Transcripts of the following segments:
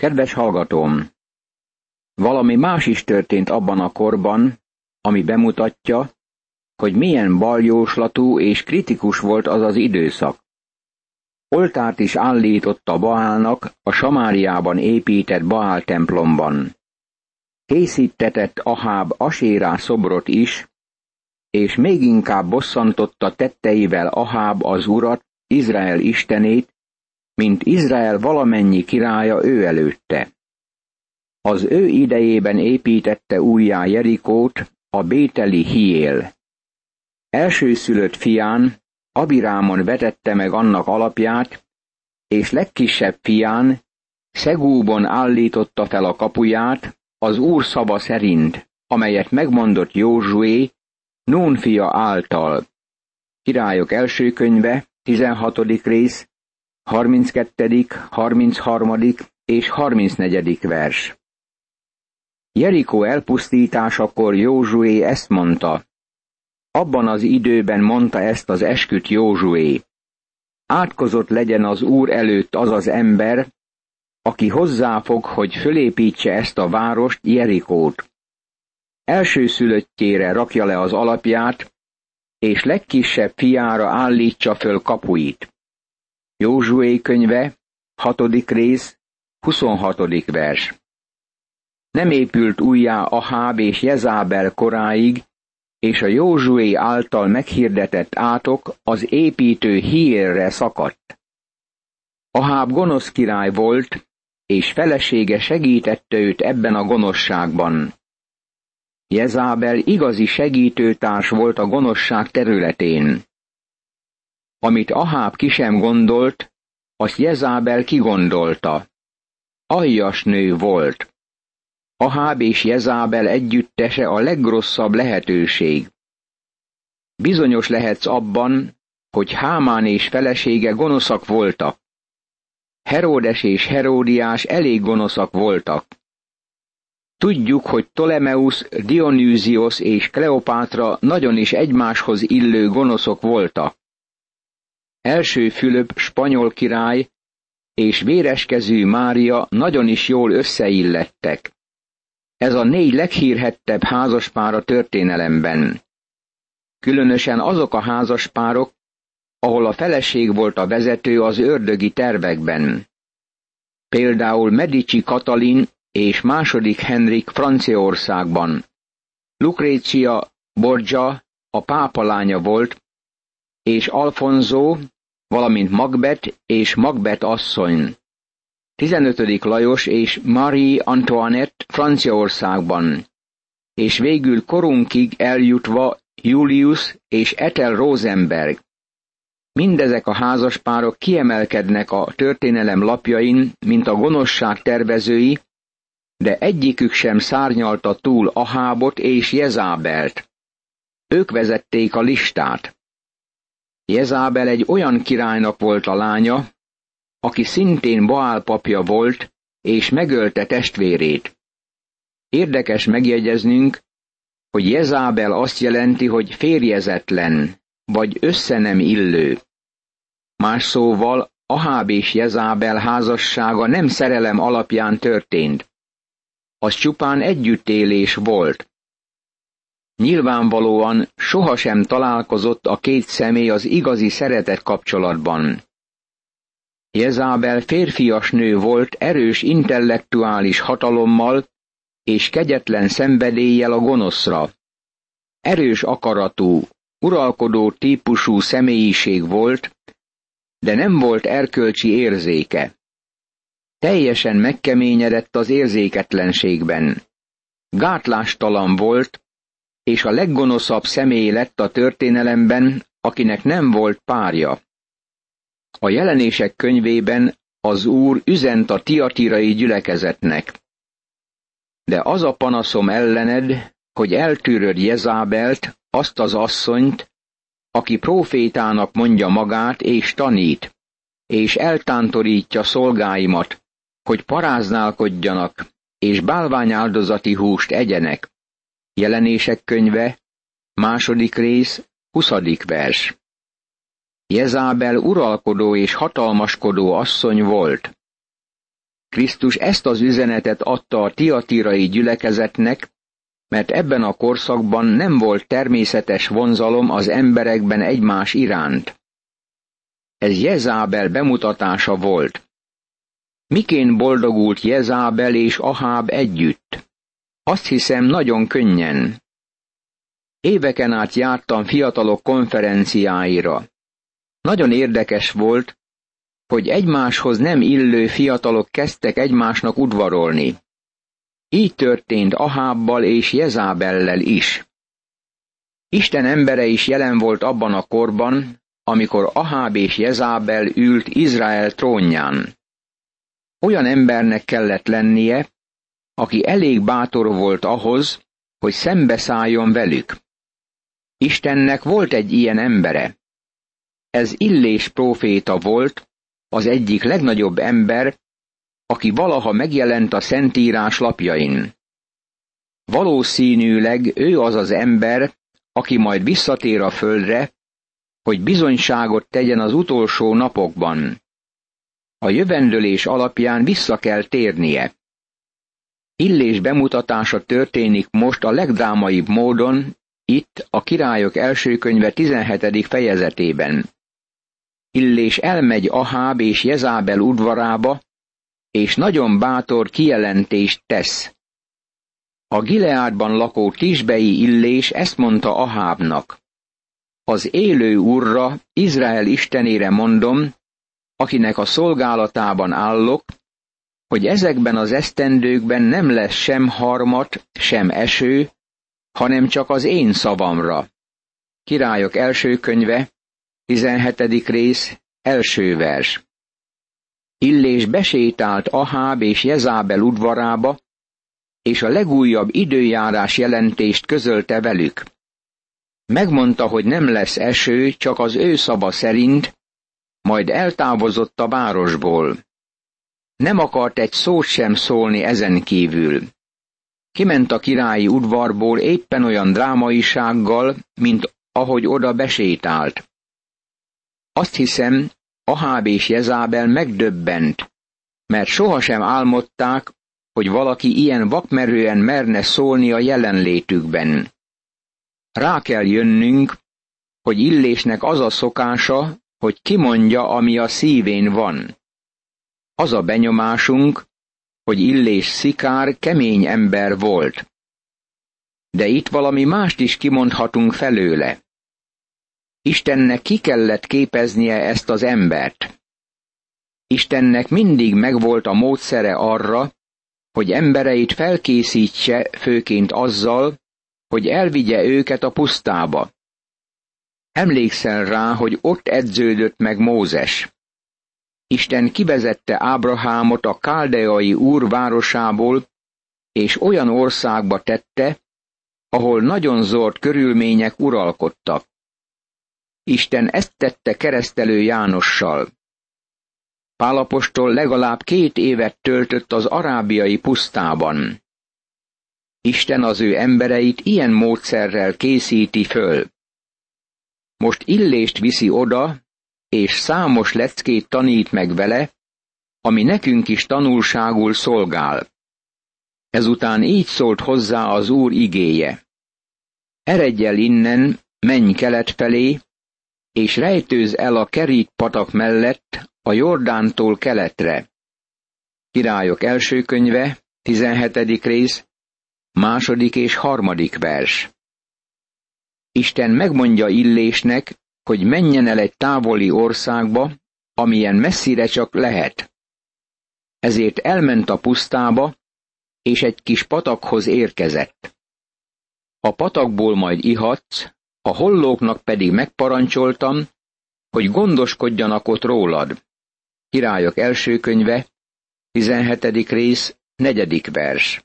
Kedves hallgatóm! Valami más is történt abban a korban, ami bemutatja, hogy milyen baljóslatú és kritikus volt az az időszak. Oltárt is állított a Baálnak a Samáriában épített Baál templomban. Készítetett Aháb Asérá szobrot is, és még inkább bosszantotta tetteivel Aháb az urat, Izrael istenét, mint Izrael valamennyi királya ő előtte. Az ő idejében építette újjá Jerikót a bételi Hiél. Elsőszülött fián, Abirámon vetette meg annak alapját, és legkisebb fián, Szegúbon állította fel a kapuját, az úr szava szerint, amelyet megmondott Józsué, Nún fia által. Királyok első könyve, 16. rész, 32., 33. és 34. vers. Jerikó elpusztításakor Józsué ezt mondta. Abban az időben mondta ezt az esküt Józsué. Átkozott legyen az Úr előtt az az ember, aki hozzáfog, hogy fölépítse ezt a várost, Jerikót. Elsőszülöttjére rakja le az alapját, és legkisebb fiára állítsa föl kapuit. Józsué könyve, hatodik rész, 26. vers. Nem épült újjá Aháb és Jezábel koráig, és a Józsué által meghirdetett átok az építő hírre szakadt. Aháb gonosz király volt, és felesége segítette őt ebben a gonoszságban. Jezábel igazi segítőtárs volt a gonoszság területén. Amit Aháb ki sem gondolt, azt Jezábel kigondolta. Aljas nő volt. Aháb és Jezábel együttese a legrosszabb lehetőség. Bizonyos lehetsz abban, hogy Hámán és felesége gonoszak voltak. Heródes és Heródiás elég gonoszak voltak. Tudjuk, hogy Ptolemeus, Dionysios és Kleopátra nagyon is egymáshoz illő gonoszok voltak. Első Fülöp spanyol király és véreskező Mária nagyon is jól összeillettek. Ez a négy leghírhettebb házaspár a történelemben. Különösen azok a házaspárok, ahol a feleség volt a vezető az ördögi tervekben. Például Medici Katalin és második Henrik Franciaországban. Lucretia Borgia a pápa lánya volt, és Alfonso, valamint Magbet és Magbet asszony. 15. Lajos és Marie Antoinette Franciaországban, és végül korunkig eljutva Julius és Ethel Rosenberg. Mindezek a házaspárok kiemelkednek a történelem lapjain, mint a gonoszság tervezői, de egyikük sem szárnyalta túl Ahábot és Jezábelt. Ők vezették a listát. Jezábel egy olyan királynak volt a lánya, aki szintén Baál papja volt, és megölte testvérét. Érdekes megjegyeznünk, hogy Jezábel azt jelenti, hogy férjezetlen, vagy össze nem illő. Más szóval, Aháb és Jezábel házassága nem szerelem alapján történt. Az csupán együttélés volt. Nyilvánvalóan sohasem találkozott a két személy az igazi szeretet kapcsolatban. Jezábel férfias nő volt erős intellektuális hatalommal és kegyetlen szenvedéllyel a gonoszra. Erős akaratú, uralkodó típusú személyiség volt, de nem volt erkölcsi érzéke. Teljesen megkeményedett az érzéketlenségben. Gátlástalan volt, és a leggonoszabb személy lett a történelemben, akinek nem volt párja. A jelenések könyvében az Úr üzent a tiatirai gyülekezetnek. De az a panaszom ellened, hogy eltűröd Jezábelt, azt az asszonyt, aki profétának mondja magát és tanít, és eltántorítja szolgáimat, hogy paráználkodjanak, és bálványáldozati húst egyenek. Jelenések könyve, második rész, huszadik vers. Jezábel uralkodó és hatalmaskodó asszony volt. Krisztus ezt az üzenetet adta a tiatirai gyülekezetnek, mert ebben a korszakban nem volt természetes vonzalom az emberekben egymás iránt. Ez Jezábel bemutatása volt. Mikén boldogult Jezábel és Aháb együtt? Azt hiszem nagyon könnyen. Éveken át jártam fiatalok konferenciáira. Nagyon érdekes volt, hogy egymáshoz nem illő fiatalok kezdtek egymásnak udvarolni. Így történt Ahábbal és Jezábellel is. Isten embere is jelen volt abban a korban, amikor Aháb és Jezábel ült Izrael trónján. Olyan embernek kellett lennie, aki elég bátor volt ahhoz, hogy szembeszálljon velük. Istennek volt egy ilyen embere. Ez Illés próféta volt, az egyik legnagyobb ember, aki valaha megjelent a Szentírás lapjain. Valószínűleg ő az az ember, aki majd visszatér a földre, hogy bizonyságot tegyen az utolsó napokban. A jövendőlés alapján vissza kell térnie. Illés bemutatása történik most a legdrámaibb módon, itt a királyok első könyve 17. fejezetében. Illés elmegy Aháb és Jezábel udvarába, és nagyon bátor kijelentést tesz. A Gileádban lakó tisbei Illés ezt mondta Ahábnak. Az élő urra, Izrael istenére mondom, akinek a szolgálatában állok, hogy ezekben az esztendőkben nem lesz sem harmat, sem eső, hanem csak az én szavamra. Királyok első könyve, 17. rész, első vers. Illés besétált Aháb és Jezábel udvarába, és a legújabb időjárás jelentést közölte velük. Megmondta, hogy nem lesz eső, csak az ő szava szerint, majd eltávozott a városból. Nem akart egy szót sem szólni ezen kívül. Kiment a királyi udvarból éppen olyan drámaisággal, mint ahogy oda besétált. Azt hiszem, Aháb és Jezábel megdöbbent, mert sohasem álmodták, hogy valaki ilyen vakmerően merne szólni a jelenlétükben. Rá kell jönnünk, hogy Illésnek az a szokása, hogy kimondja, ami a szívén van. Az a benyomásunk, hogy Illés szikár kemény ember volt. De itt valami mást is kimondhatunk felőle. Istennek ki kellett képeznie ezt az embert. Istennek mindig megvolt a módszere arra, hogy embereit felkészítse főként azzal, hogy elvigye őket a pusztába. Emlékszel rá, hogy ott edződött meg Mózes. Isten kivezette Ábrahámot a káldeai úr városából, és olyan országba tette, ahol nagyon zord körülmények uralkodtak. Isten ezt tette keresztelő Jánossal. Pálapostól legalább két évet töltött az arábiai pusztában. Isten az ő embereit ilyen módszerrel készíti föl. Most illést viszi oda, és számos leckét tanít meg vele, ami nekünk is tanulságul szolgál. Ezután így szólt hozzá az Úr igéje. Eredj el innen, menj kelet felé, és rejtőz el a kerít patak mellett a Jordántól keletre. Királyok első könyve, 17. rész, második és harmadik vers. Isten megmondja Illésnek, hogy menjen el egy távoli országba, amilyen messzire csak lehet. Ezért elment a pusztába, és egy kis patakhoz érkezett. A patakból majd ihatsz, a hollóknak pedig megparancsoltam, hogy gondoskodjanak ott rólad. Királyok első könyve, 17. rész, negyedik vers.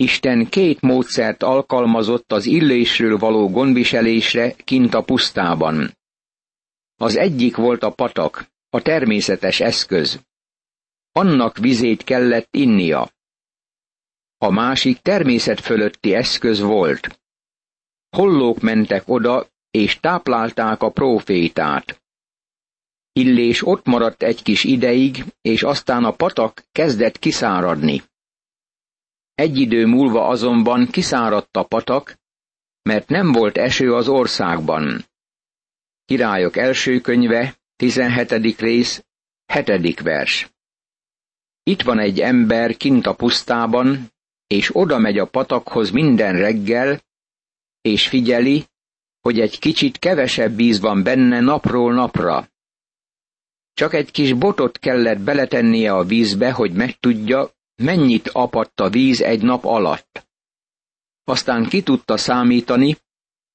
Isten két módszert alkalmazott az illésről való gondviselésre kint a pusztában. Az egyik volt a patak, a természetes eszköz. Annak vizét kellett innia. A másik természet fölötti eszköz volt. Hollók mentek oda, és táplálták a prófétát. Illés ott maradt egy kis ideig, és aztán a patak kezdett kiszáradni. Egy idő múlva azonban kiszáradt a patak, mert nem volt eső az országban. Királyok első könyve, 17. rész, 7. vers. Itt van egy ember kint a pusztában, és oda megy a patakhoz minden reggel, és figyeli, hogy egy kicsit kevesebb víz van benne napról napra. Csak egy kis botot kellett beletennie a vízbe, hogy megtudja, mennyit apadt a víz egy nap alatt. Aztán ki tudta számítani,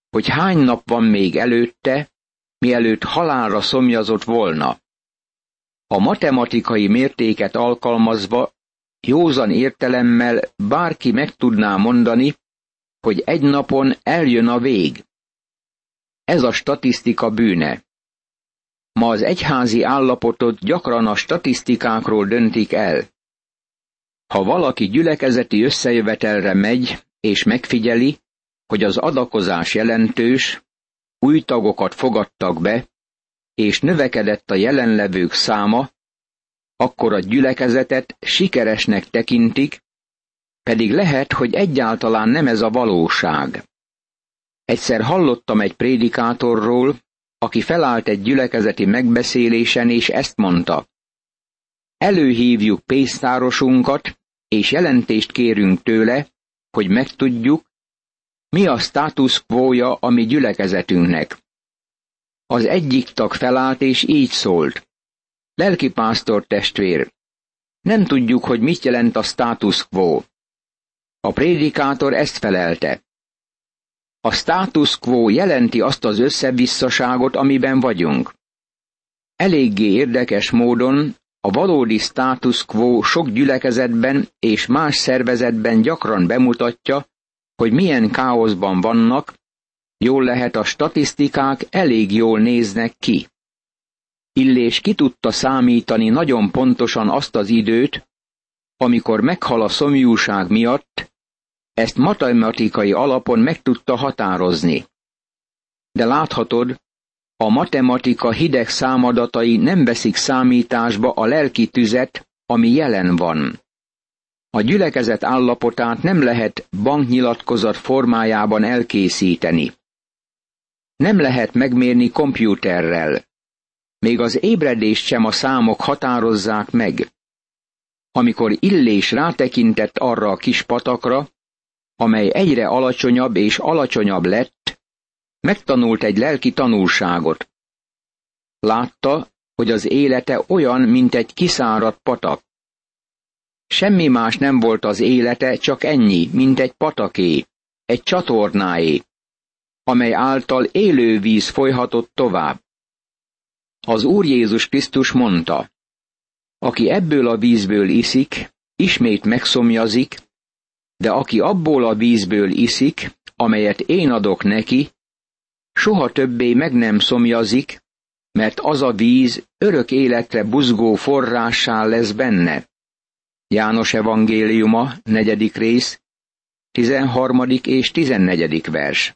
hogy hány nap van még előtte, mielőtt halálra szomjazott volna. A matematikai mértéket alkalmazva józan értelemmel bárki meg tudná mondani, hogy egy napon eljön a vég. Ez a statisztika bűne. Ma az egyházi állapotot gyakran a statisztikákról döntik el. Ha valaki gyülekezeti összejövetelre megy, és megfigyeli, hogy az adakozás jelentős, új tagokat fogadtak be, és növekedett a jelenlevők száma, akkor a gyülekezetet sikeresnek tekintik, pedig lehet, hogy egyáltalán nem ez a valóság. Egyszer hallottam egy prédikátorról, aki felállt egy gyülekezeti megbeszélésen, és ezt mondta. Előhívjuk pénztárosunkat, és jelentést kérünk tőle, hogy megtudjuk, mi a status quo a mi gyülekezetünknek. Az egyik tag felállt, és így szólt. Lelkipásztor testvér, nem tudjuk, hogy mit jelent a status quo. A prédikátor ezt felelte. A status quo jelenti azt az összevisszaságot, amiben vagyunk. Eléggé érdekes módon a valódi status quo sok gyülekezetben és más szervezetben gyakran bemutatja, hogy milyen káoszban vannak, jól lehet a statisztikák elég jól néznek ki. Illés ki tudta számítani nagyon pontosan azt az időt, amikor meghal a szomjúság miatt, ezt matematikai alapon meg tudta határozni. De láthatod, a matematika hideg számadatai nem veszik számításba a lelki tüzet, ami jelen van. A gyülekezet állapotát nem lehet banknyilatkozat formájában elkészíteni. Nem lehet megmérni kompjúterrel. Még az ébredést sem a számok határozzák meg. Amikor Illés rátekintett arra a kis patakra, amely egyre alacsonyabb és alacsonyabb lett, megtanult egy lelki tanulságot. Látta, hogy az élete olyan, mint egy kiszáradt patak. Semmi más nem volt az élete, csak ennyi, mint egy pataké, egy csatornáé, amely által élő víz folyhatott tovább. Az Úr Jézus Krisztus mondta, aki ebből a vízből iszik, ismét megszomjazik, de aki abból a vízből iszik, amelyet én adok neki, soha többé meg nem szomjazik, mert az a víz örök életre buzgó forrássá lesz benne. János evangéliuma, negyedik rész, tizenharmadik és tizennegyedik vers.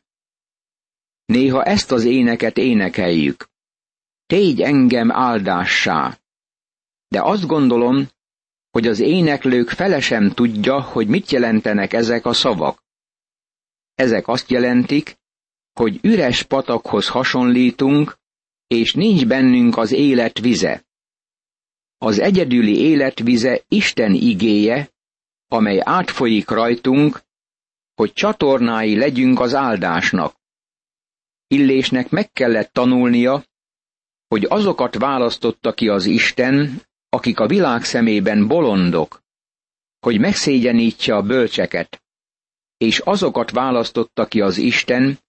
Néha ezt az éneket énekeljük. Tégy engem áldássá. De azt gondolom, hogy az éneklők fele sem tudja, hogy mit jelentenek ezek a szavak. Ezek azt jelentik, hogy üres patakhoz hasonlítunk, és nincs bennünk az élet vize. Az egyedüli életvize Isten igéje, amely átfolyik rajtunk, hogy csatornái legyünk az áldásnak. Illésnek meg kellett tanulnia, hogy azokat választotta ki az Isten, akik a világ szemében bolondok, hogy megszégyenítse a bölcseket, és azokat választotta ki az Isten,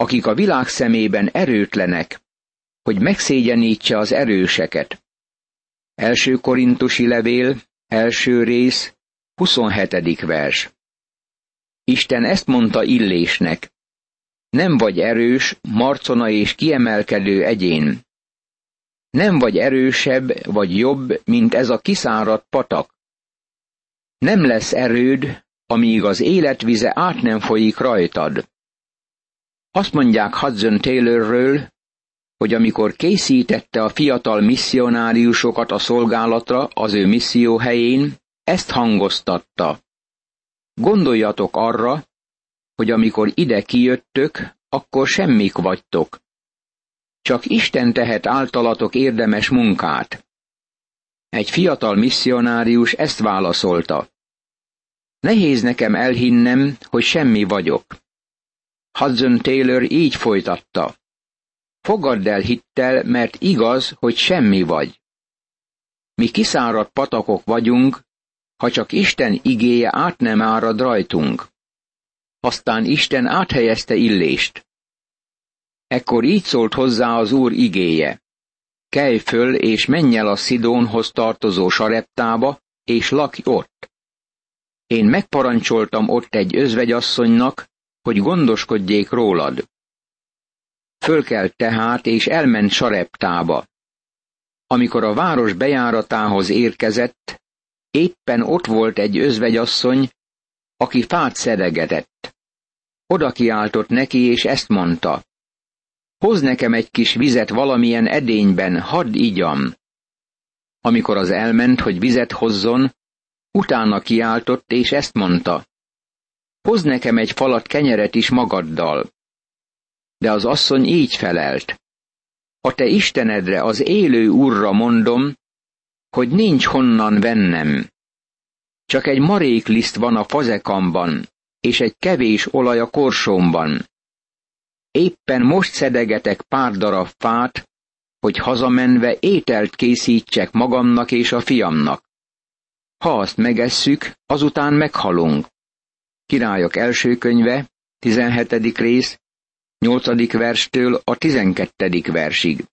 akik a világ szemében erőtlenek, hogy megszégyenítse az erőseket. Első korintusi levél, első rész, 27. vers. Isten ezt mondta Illésnek. Nem vagy erős, marcona és kiemelkedő egyén. Nem vagy erősebb vagy jobb, mint ez a kiszáradt patak. Nem lesz erőd, amíg az életvize át nem folyik rajtad. Azt mondják Hudson Taylorről, hogy amikor készítette a fiatal misszionáriusokat a szolgálatra az ő misszió helyén, ezt hangoztatta. Gondoljatok arra, hogy amikor ide kijöttök, akkor semmik vagytok. Csak Isten tehet általatok érdemes munkát. Egy fiatal misszionárius ezt válaszolta. Nehéz nekem elhinnem, hogy semmi vagyok. Hudson Taylor így folytatta. Fogadd el hittel, mert igaz, hogy semmi vagy. Mi kiszáradt patakok vagyunk, ha csak Isten igéje át nem árad rajtunk. Aztán Isten áthelyezte illést. Ekkor így szólt hozzá az Úr igéje. Kelj föl, és menj el a Szidónhoz tartozó sareptába, és lakj ott. Én megparancsoltam ott egy özvegyasszonynak, hogy gondoskodjék rólad. Fölkelt tehát, és elment sareptába. Amikor a város bejáratához érkezett, éppen ott volt egy özvegyasszony, aki fát szedegetett. Oda kiáltott neki, és ezt mondta. Hoz nekem egy kis vizet valamilyen edényben, hadd igyam. Amikor az elment, hogy vizet hozzon, utána kiáltott, és ezt mondta. Hoz nekem egy falat kenyeret is magaddal. De az asszony így felelt. A te Istenedre, az élő Urra mondom, hogy nincs honnan vennem. Csak egy marékliszt van a fazekamban, és egy kevés olaj a korsómban. Éppen most szedegetek pár darab fát, hogy hazamenve ételt készítsek magamnak és a fiamnak. Ha azt megesszük, azután meghalunk. Királyok első könyve, 17. rész, 8. verstől a 12. versig.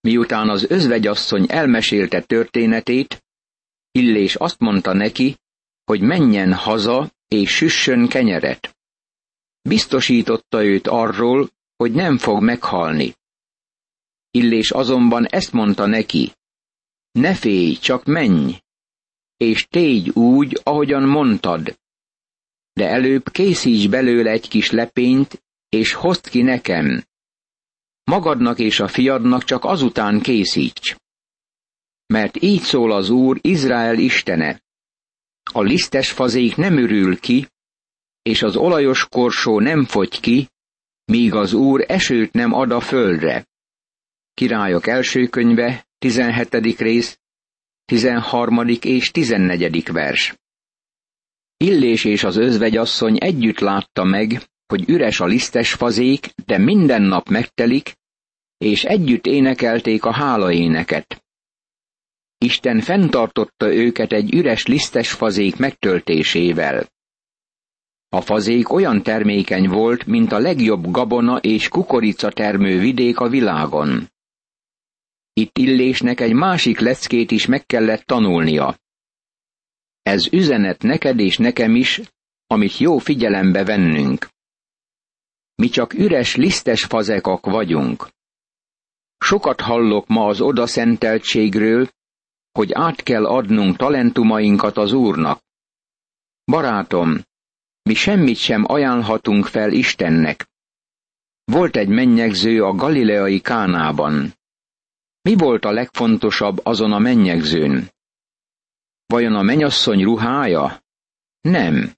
Miután az özvegyasszony elmesélte történetét, Illés azt mondta neki, hogy menjen haza és süssön kenyeret. Biztosította őt arról, hogy nem fog meghalni. Illés azonban ezt mondta neki, ne félj, csak menj, és tégy úgy, ahogyan mondtad. De előbb készíts belőle egy kis lepényt, és hozd ki nekem. Magadnak és a fiadnak csak azután készíts. Mert így szól az Úr, Izrael istene. A lisztes fazék nem ürül ki, és az olajos korsó nem fogy ki, míg az Úr esőt nem ad a földre. Királyok első könyve, 17. rész, 13. és 14. vers. Illés és az özvegyasszony együtt látta meg, hogy üres a lisztes fazék, de minden nap megtelik, és együtt énekelték a hálaéneket. Isten fenntartotta őket egy üres lisztes fazék megtöltésével. A fazék olyan termékeny volt, mint a legjobb gabona és kukorica termő vidék a világon. Itt Illésnek egy másik leckét is meg kellett tanulnia. Ez üzenet neked és nekem is, amit jó figyelembe vennünk. Mi csak üres, lisztes fazekak vagyunk. Sokat hallok ma az odaszenteltségről, hogy át kell adnunk talentumainkat az Úrnak. Barátom, mi semmit sem ajánlhatunk fel Istennek. Volt egy mennyegző a galileai Kánában. Mi volt a legfontosabb azon a mennyegzőn? Vajon a menyasszony ruhája? Nem.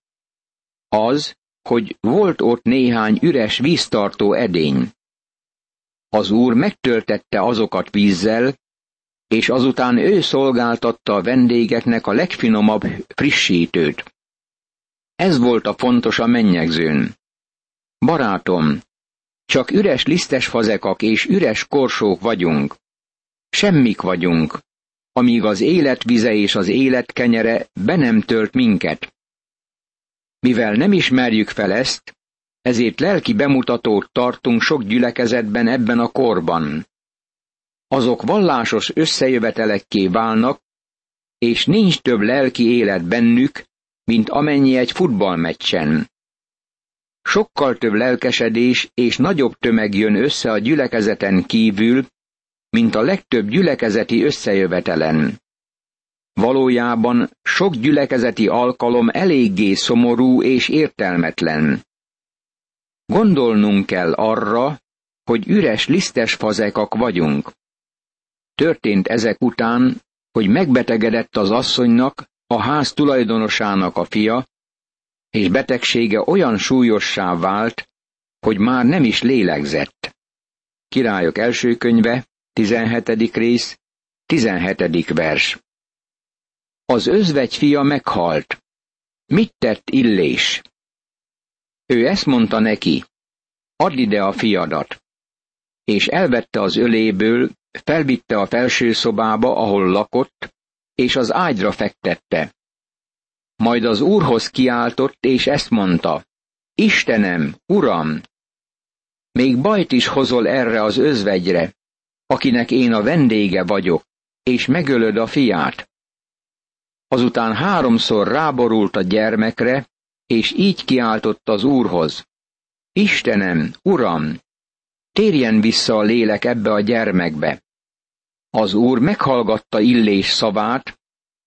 Az, hogy volt ott néhány üres víztartó edény. Az úr megtöltette azokat vízzel, és azután ő szolgáltatta a vendégeknek a legfinomabb frissítőt. Ez volt a fontos a mennyegzőn. Barátom, csak üres lisztes fazekak és üres korsók vagyunk. Semmik vagyunk, amíg az élet vize és az élet kenyere be nem tölt minket. Mivel nem ismerjük fel ezt, ezért lelki bemutatót tartunk sok gyülekezetben ebben a korban. Azok vallásos összejövetelekké válnak, és nincs több lelki élet bennük, mint amennyi egy futballmeccsen. Sokkal több lelkesedés és nagyobb tömeg jön össze a gyülekezeten kívül, mint a legtöbb gyülekezeti összejövetelen. Valójában sok gyülekezeti alkalom eléggé szomorú és értelmetlen. Gondolnunk kell arra, hogy üres, lisztes fazekak vagyunk. Történt ezek után, hogy megbetegedett az asszonynak, a ház tulajdonosának a fia, és betegsége olyan súlyossá vált, hogy már nem is lélegzett. Királyok első könyve, 17. rész, 17. vers. Az özvegy fia meghalt. Mit tett Illés? Ő ezt mondta neki, add ide a fiadat. És elvette az öléből, felvitte a felső szobába, ahol lakott, és az ágyra fektette. Majd az úrhoz kiáltott, és ezt mondta, Istenem, Uram, még bajt is hozol erre az özvegyre, akinek én a vendége vagyok, és megölöd a fiát. Azután háromszor ráborult a gyermekre, és így kiáltott az úrhoz. Istenem, Uram, térjen vissza a lélek ebbe a gyermekbe. Az úr meghallgatta Illés szavát,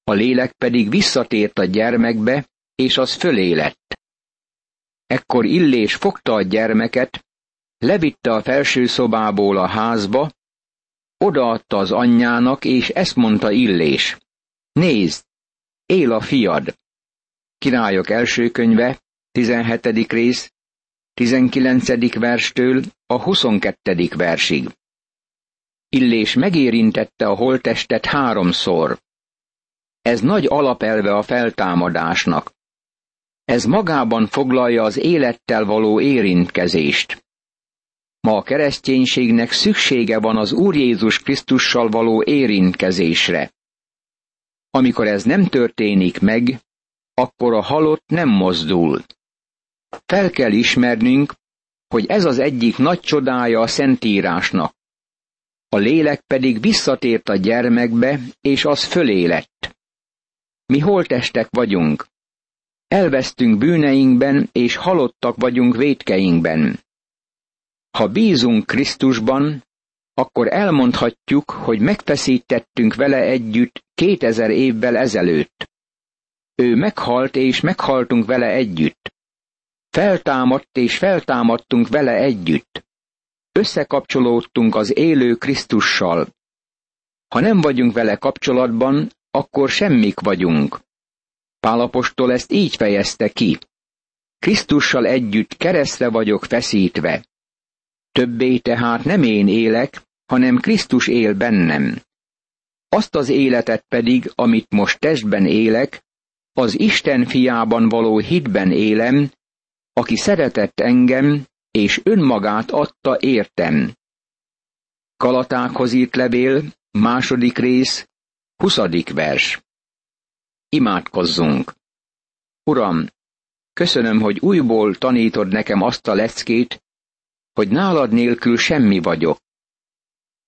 a lélek pedig visszatért a gyermekbe, és az fölé lett. Ekkor Illés fogta a gyermeket, levitte a felső szobából a házba, odaadta az anyjának, és ezt mondta Illés. Nézd, él a fiad. Királyok első könyve, 17. rész, 19. verstől a 22. versig. Illés megérintette a holtestet háromszor. Ez nagy alapelve a feltámadásnak. Ez magában foglalja az élettel való érintkezést. Ma a kereszténységnek szüksége van az Úr Jézus Krisztussal való érintkezésre. Amikor ez nem történik meg, akkor a halott nem mozdul. Fel kell ismernünk, hogy ez az egyik nagy csodája a Szentírásnak. A lélek pedig visszatért a gyermekbe, és az fölé lett. Mi holtestek vagyunk. Elvesztünk bűneinkben, és halottak vagyunk vétkeinkben. Ha bízunk Krisztusban, akkor elmondhatjuk, hogy megfeszítettünk vele együtt kétezer évvel ezelőtt. Ő meghalt, és meghaltunk vele együtt. Feltámadt, és feltámadtunk vele együtt. Összekapcsolódtunk az élő Krisztussal. Ha nem vagyunk vele kapcsolatban, akkor semmik vagyunk. Pálapostól ezt így fejezte ki. Krisztussal együtt keresztre vagyok feszítve. Többé tehát nem én élek, hanem Krisztus él bennem. Azt az életet pedig, amit most testben élek, az Isten fiában való hitben élem, aki szeretett engem, és önmagát adta értem. Kalatákhoz írt levél, második rész, huszadik vers. Imádkozzunk! Uram, köszönöm, hogy újból tanítod nekem azt a leckét, hogy nálad nélkül semmi vagyok.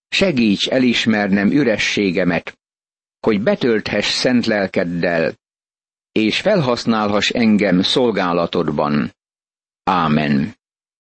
Segíts elismernem ürességemet, hogy betölthess szent lelkeddel, és felhasználhass engem szolgálatodban. Ámen.